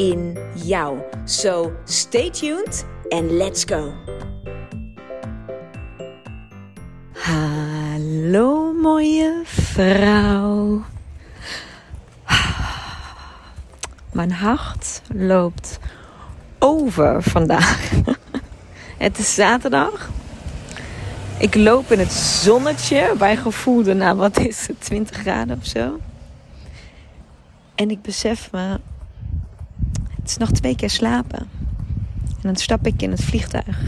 in jou. So stay tuned and let's go. Hallo mooie vrouw. Mijn hart loopt over vandaag. Het is zaterdag. Ik loop in het zonnetje bij gevoel nou wat is het, 20 graden of zo. En ik besef me, nog twee keer slapen. En dan stap ik in het vliegtuig.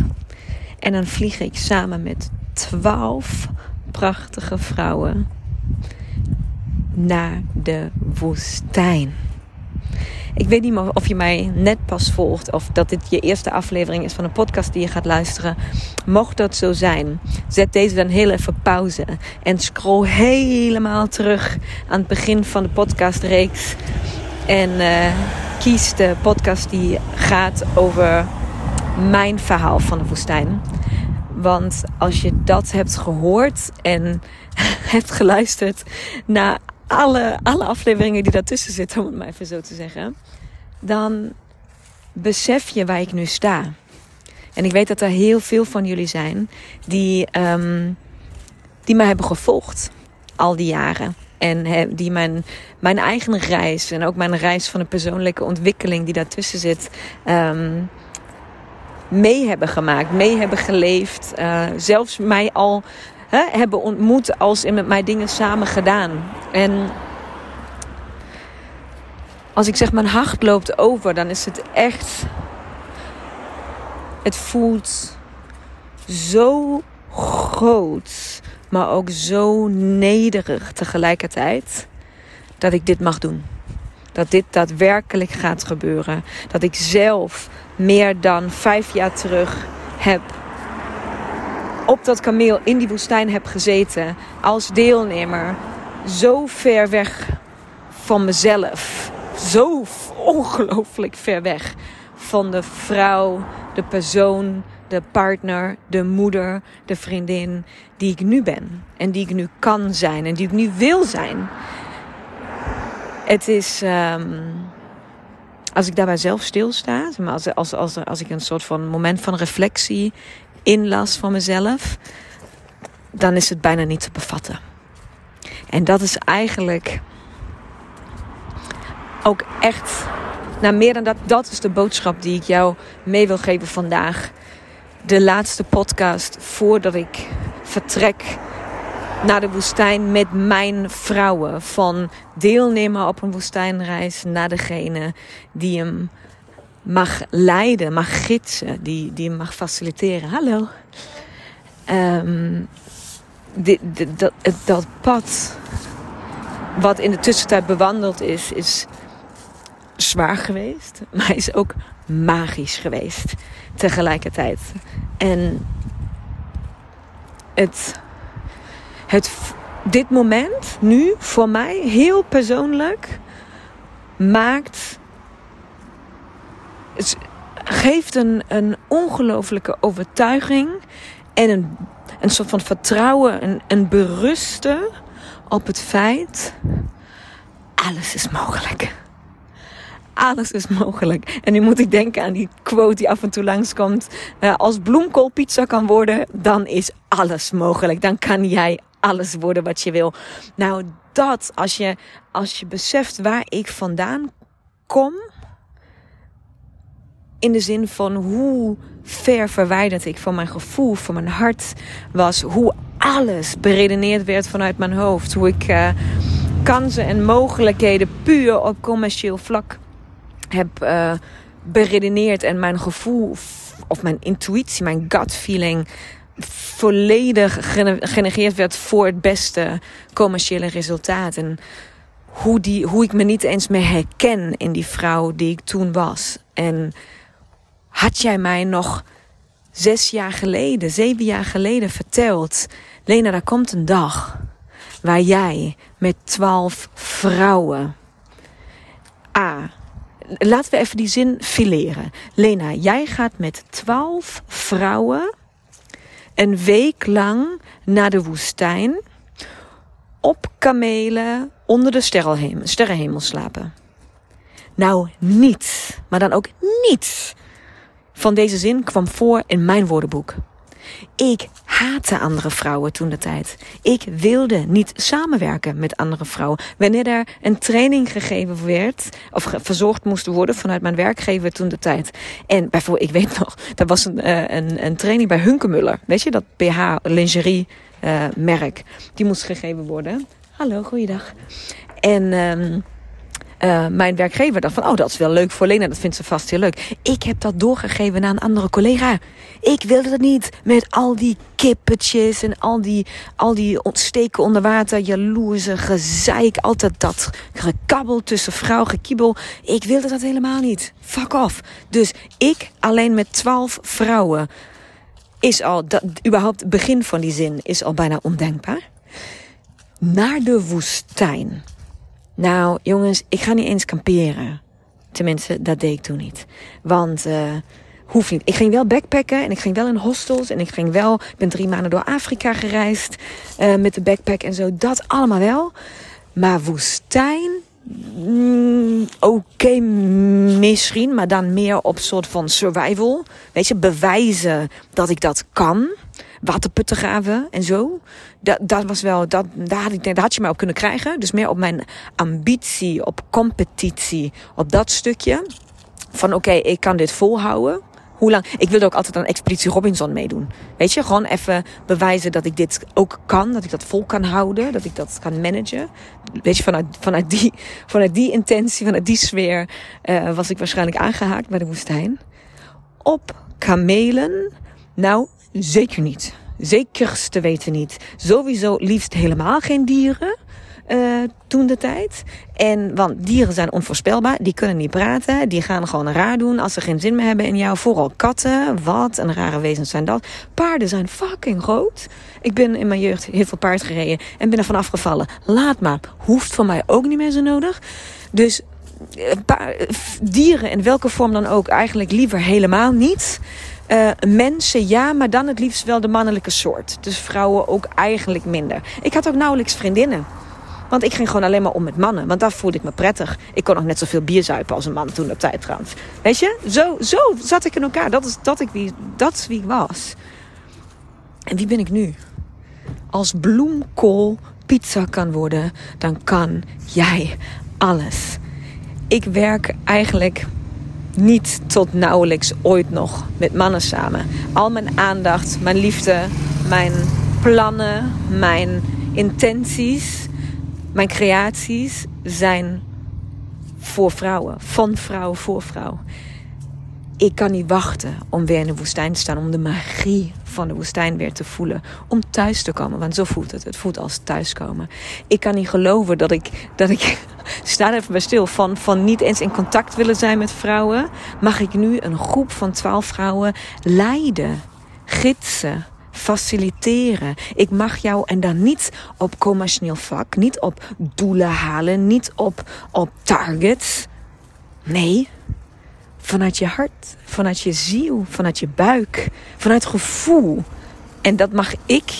En dan vlieg ik samen met twaalf prachtige vrouwen naar de woestijn. Ik weet niet of je mij net pas volgt of dat dit je eerste aflevering is van een podcast die je gaat luisteren. Mocht dat zo zijn, zet deze dan heel even pauze en scroll helemaal terug aan het begin van de podcastreeks. En uh, kies de podcast die gaat over mijn verhaal van de woestijn. Want als je dat hebt gehoord en hebt geluisterd naar alle, alle afleveringen die daartussen zitten, om het maar even zo te zeggen, dan besef je waar ik nu sta. En ik weet dat er heel veel van jullie zijn die, um, die mij hebben gevolgd al die jaren. En die mijn, mijn eigen reis en ook mijn reis van de persoonlijke ontwikkeling die daartussen zit, um, mee hebben gemaakt, mee hebben geleefd. Uh, zelfs mij al hebben ontmoet als in met mij dingen samen gedaan. En als ik zeg mijn hart loopt over, dan is het echt. Het voelt zo groot, maar ook zo nederig tegelijkertijd dat ik dit mag doen. Dat dit daadwerkelijk gaat gebeuren. Dat ik zelf meer dan vijf jaar terug heb op dat kameel in die woestijn heb gezeten als deelnemer. Zo ver weg van mezelf. Zo ongelooflijk ver weg van de vrouw, de persoon, de partner, de moeder, de vriendin die ik nu ben. En die ik nu kan zijn en die ik nu wil zijn. Het is. Um, als ik daarbij zelf stilsta, als, als, als, als ik een soort van moment van reflectie inlas van mezelf, dan is het bijna niet te bevatten. En dat is eigenlijk ook echt, nou meer dan dat, dat is de boodschap die ik jou mee wil geven vandaag. De laatste podcast voordat ik vertrek naar de woestijn met mijn vrouwen. Van deelnemen op een woestijnreis naar degene die hem mag leiden, mag gidsen, die, die mag faciliteren. Hallo. Um, dat, dat pad wat in de tussentijd bewandeld is, is zwaar geweest, maar is ook magisch geweest tegelijkertijd. En het, het, dit moment nu voor mij heel persoonlijk maakt het geeft een, een ongelofelijke overtuiging en een, een soort van vertrouwen, een, een berusten op het feit: alles is mogelijk. Alles is mogelijk. En nu moet ik denken aan die quote die af en toe langskomt. Uh, als bloemkool pizza kan worden, dan is alles mogelijk. Dan kan jij alles worden wat je wil. Nou, dat als je, als je beseft waar ik vandaan kom in de zin van hoe ver verwijderd ik van mijn gevoel, van mijn hart was. Hoe alles beredeneerd werd vanuit mijn hoofd. Hoe ik uh, kansen en mogelijkheden puur op commercieel vlak heb uh, beredeneerd. En mijn gevoel of mijn intuïtie, mijn gut feeling volledig genegeerd werd voor het beste commerciële resultaat. En hoe, die, hoe ik me niet eens meer herken in die vrouw die ik toen was. En had jij mij nog zes jaar geleden, zeven jaar geleden verteld: Lena, daar komt een dag waar jij met twaalf vrouwen. A. Laten we even die zin fileren. Lena, jij gaat met twaalf vrouwen een week lang naar de woestijn op kamelen onder de sterrenhemel slapen. Nou, niets, maar dan ook niets van deze zin kwam voor in mijn woordenboek. Ik haatte andere vrouwen toen de tijd. Ik wilde niet samenwerken met andere vrouwen. Wanneer er een training gegeven werd, of verzorgd moest worden vanuit mijn werkgever toen de tijd. En bijvoorbeeld, ik weet nog, er was een, uh, een, een training bij Hunkemuller. Weet je, dat BH lingerie uh, merk. Die moest gegeven worden. Hallo, goeiedag. En um, uh, mijn werkgever dacht van, oh, dat is wel leuk voor Lena, dat vindt ze vast heel leuk. Ik heb dat doorgegeven naar een andere collega. Ik wilde het niet met al die kippetjes en al die, al die ontsteken onder water, jaloerse gezeik, altijd dat gekabbel tussen vrouw, gekiebel. Ik wilde dat helemaal niet. Fuck off. Dus ik alleen met twaalf vrouwen is al, dat, überhaupt het begin van die zin is al bijna ondenkbaar. Naar de woestijn. Nou, jongens, ik ga niet eens kamperen. Tenminste, dat deed ik toen niet. Want uh, hoeft niet. Ik ging wel backpacken en ik ging wel in hostels en ik ging wel. Ik ben drie maanden door Afrika gereisd uh, met de backpack en zo. Dat allemaal wel. Maar woestijn. Mm, Oké, misschien, maar dan meer op soort van survival. Weet je, bewijzen dat ik dat kan waterputten graven en zo. Dat, dat was wel, dat, daar, had ik, daar had je mij op kunnen krijgen. Dus meer op mijn ambitie, op competitie, op dat stukje. Van oké, ik kan dit volhouden. Hoe lang? Ik wilde ook altijd aan Expeditie Robinson meedoen. Weet je, gewoon even bewijzen dat ik dit ook kan. Dat ik dat vol kan houden. Dat ik dat kan managen. Weet je, vanuit, vanuit, die, vanuit die intentie, vanuit die sfeer uh, was ik waarschijnlijk aangehaakt bij de woestijn. Op kamelen. Nou, Zeker niet. Zekers te weten niet. Sowieso liefst helemaal geen dieren. Uh, toen de tijd. En, want dieren zijn onvoorspelbaar. Die kunnen niet praten. Die gaan gewoon raar doen als ze geen zin meer hebben in jou. Vooral katten. Wat een rare wezens zijn dat. Paarden zijn fucking groot. Ik ben in mijn jeugd heel veel paard gereden. En ben er vanaf gevallen. Laat maar. Hoeft van mij ook niet meer zo nodig. Dus uh, dieren in welke vorm dan ook eigenlijk liever helemaal niet. Uh, mensen ja, maar dan het liefst wel de mannelijke soort. Dus vrouwen ook eigenlijk minder. Ik had ook nauwelijks vriendinnen. Want ik ging gewoon alleen maar om met mannen. Want daar voelde ik me prettig. Ik kon nog net zoveel bier zuipen als een man toen op tijd. Weet je? Zo, zo zat ik in elkaar. Dat is, dat, ik wie, dat is wie ik was. En wie ben ik nu? Als bloemkool pizza kan worden, dan kan jij alles. Ik werk eigenlijk niet tot nauwelijks ooit nog met mannen samen. Al mijn aandacht, mijn liefde, mijn plannen, mijn intenties, mijn creaties zijn voor vrouwen. Van vrouw voor vrouw. Ik kan niet wachten om weer in de woestijn te staan. Om de magie van de woestijn weer te voelen. Om thuis te komen. Want zo voelt het. Het voelt als thuiskomen. Ik kan niet geloven dat ik, dat ik sta even bij stil, van, van niet eens in contact willen zijn met vrouwen, mag ik nu een groep van twaalf vrouwen leiden, gidsen, faciliteren. Ik mag jou en dan niet op commercieel vak, niet op doelen halen, niet op, op targets. Nee, vanuit je hart, vanuit je ziel, vanuit je buik, vanuit gevoel. En dat mag ik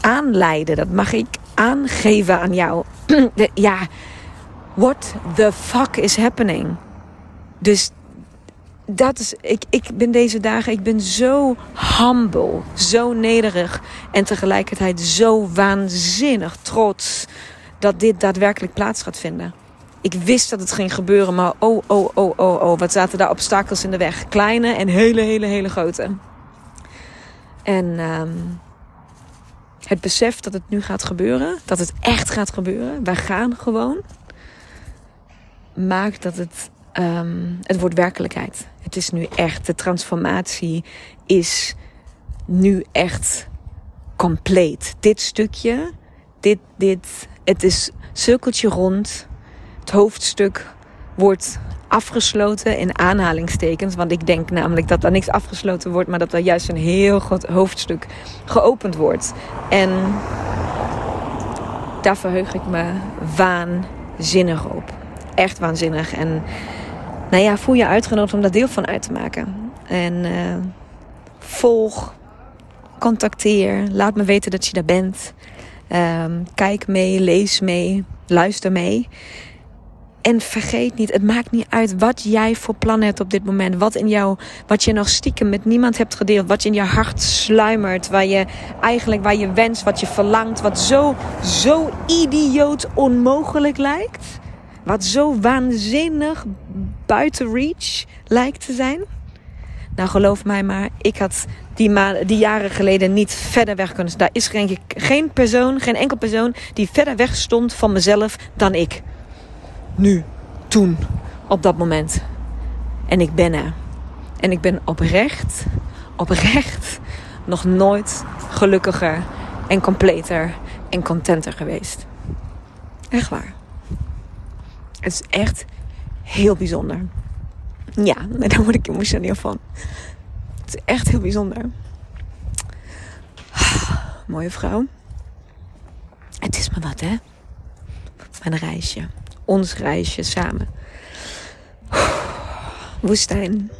aanleiden, dat mag ik aangeven aan jou. ja, what the fuck is happening? Dus dat is, ik, ik ben deze dagen, ik ben zo humble, zo nederig en tegelijkertijd zo waanzinnig trots dat dit daadwerkelijk plaats gaat vinden. Ik wist dat het ging gebeuren, maar oh, oh, oh, oh, oh, wat zaten daar obstakels in de weg. Kleine en hele, hele, hele grote. En um, het besef dat het nu gaat gebeuren, dat het echt gaat gebeuren. Wij gaan gewoon maakt dat het, um, het wordt werkelijkheid. Het is nu echt, de transformatie is nu echt compleet. Dit stukje, dit, dit, het is cirkeltje rond. Het hoofdstuk wordt afgesloten in aanhalingstekens. Want ik denk namelijk dat er niks afgesloten wordt, maar dat er juist een heel groot hoofdstuk geopend wordt. En daar verheug ik me waanzinnig op. Echt waanzinnig. En nou ja, voel je uitgenodigd om daar deel van uit te maken. En uh, volg, contacteer, laat me weten dat je daar bent. Um, kijk mee, lees mee, luister mee. En vergeet niet, het maakt niet uit wat jij voor plannen hebt op dit moment. Wat in jou, wat je nog stiekem met niemand hebt gedeeld. Wat je in je hart sluimert. Waar je eigenlijk, waar je wenst, wat je verlangt. Wat zo, zo idioot onmogelijk lijkt. Wat zo waanzinnig buiten reach lijkt te zijn. Nou, geloof mij maar, ik had die, die jaren geleden niet verder weg kunnen. Daar is geen, geen persoon, geen enkel persoon die verder weg stond van mezelf dan ik nu, toen, op dat moment. En ik ben er. En ik ben oprecht, oprecht nog nooit gelukkiger en completer en contenter geweest. Echt waar. Het is echt heel bijzonder. Ja, daar word ik emotioneel van. Het is echt heel bijzonder. Mooie vrouw. Het is maar wat, hè? Mijn reisje ons reisje samen. Woestijn.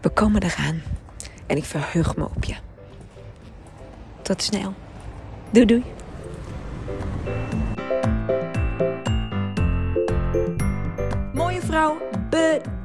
We komen eraan. En ik verheug me op je. Tot snel. Doei doei.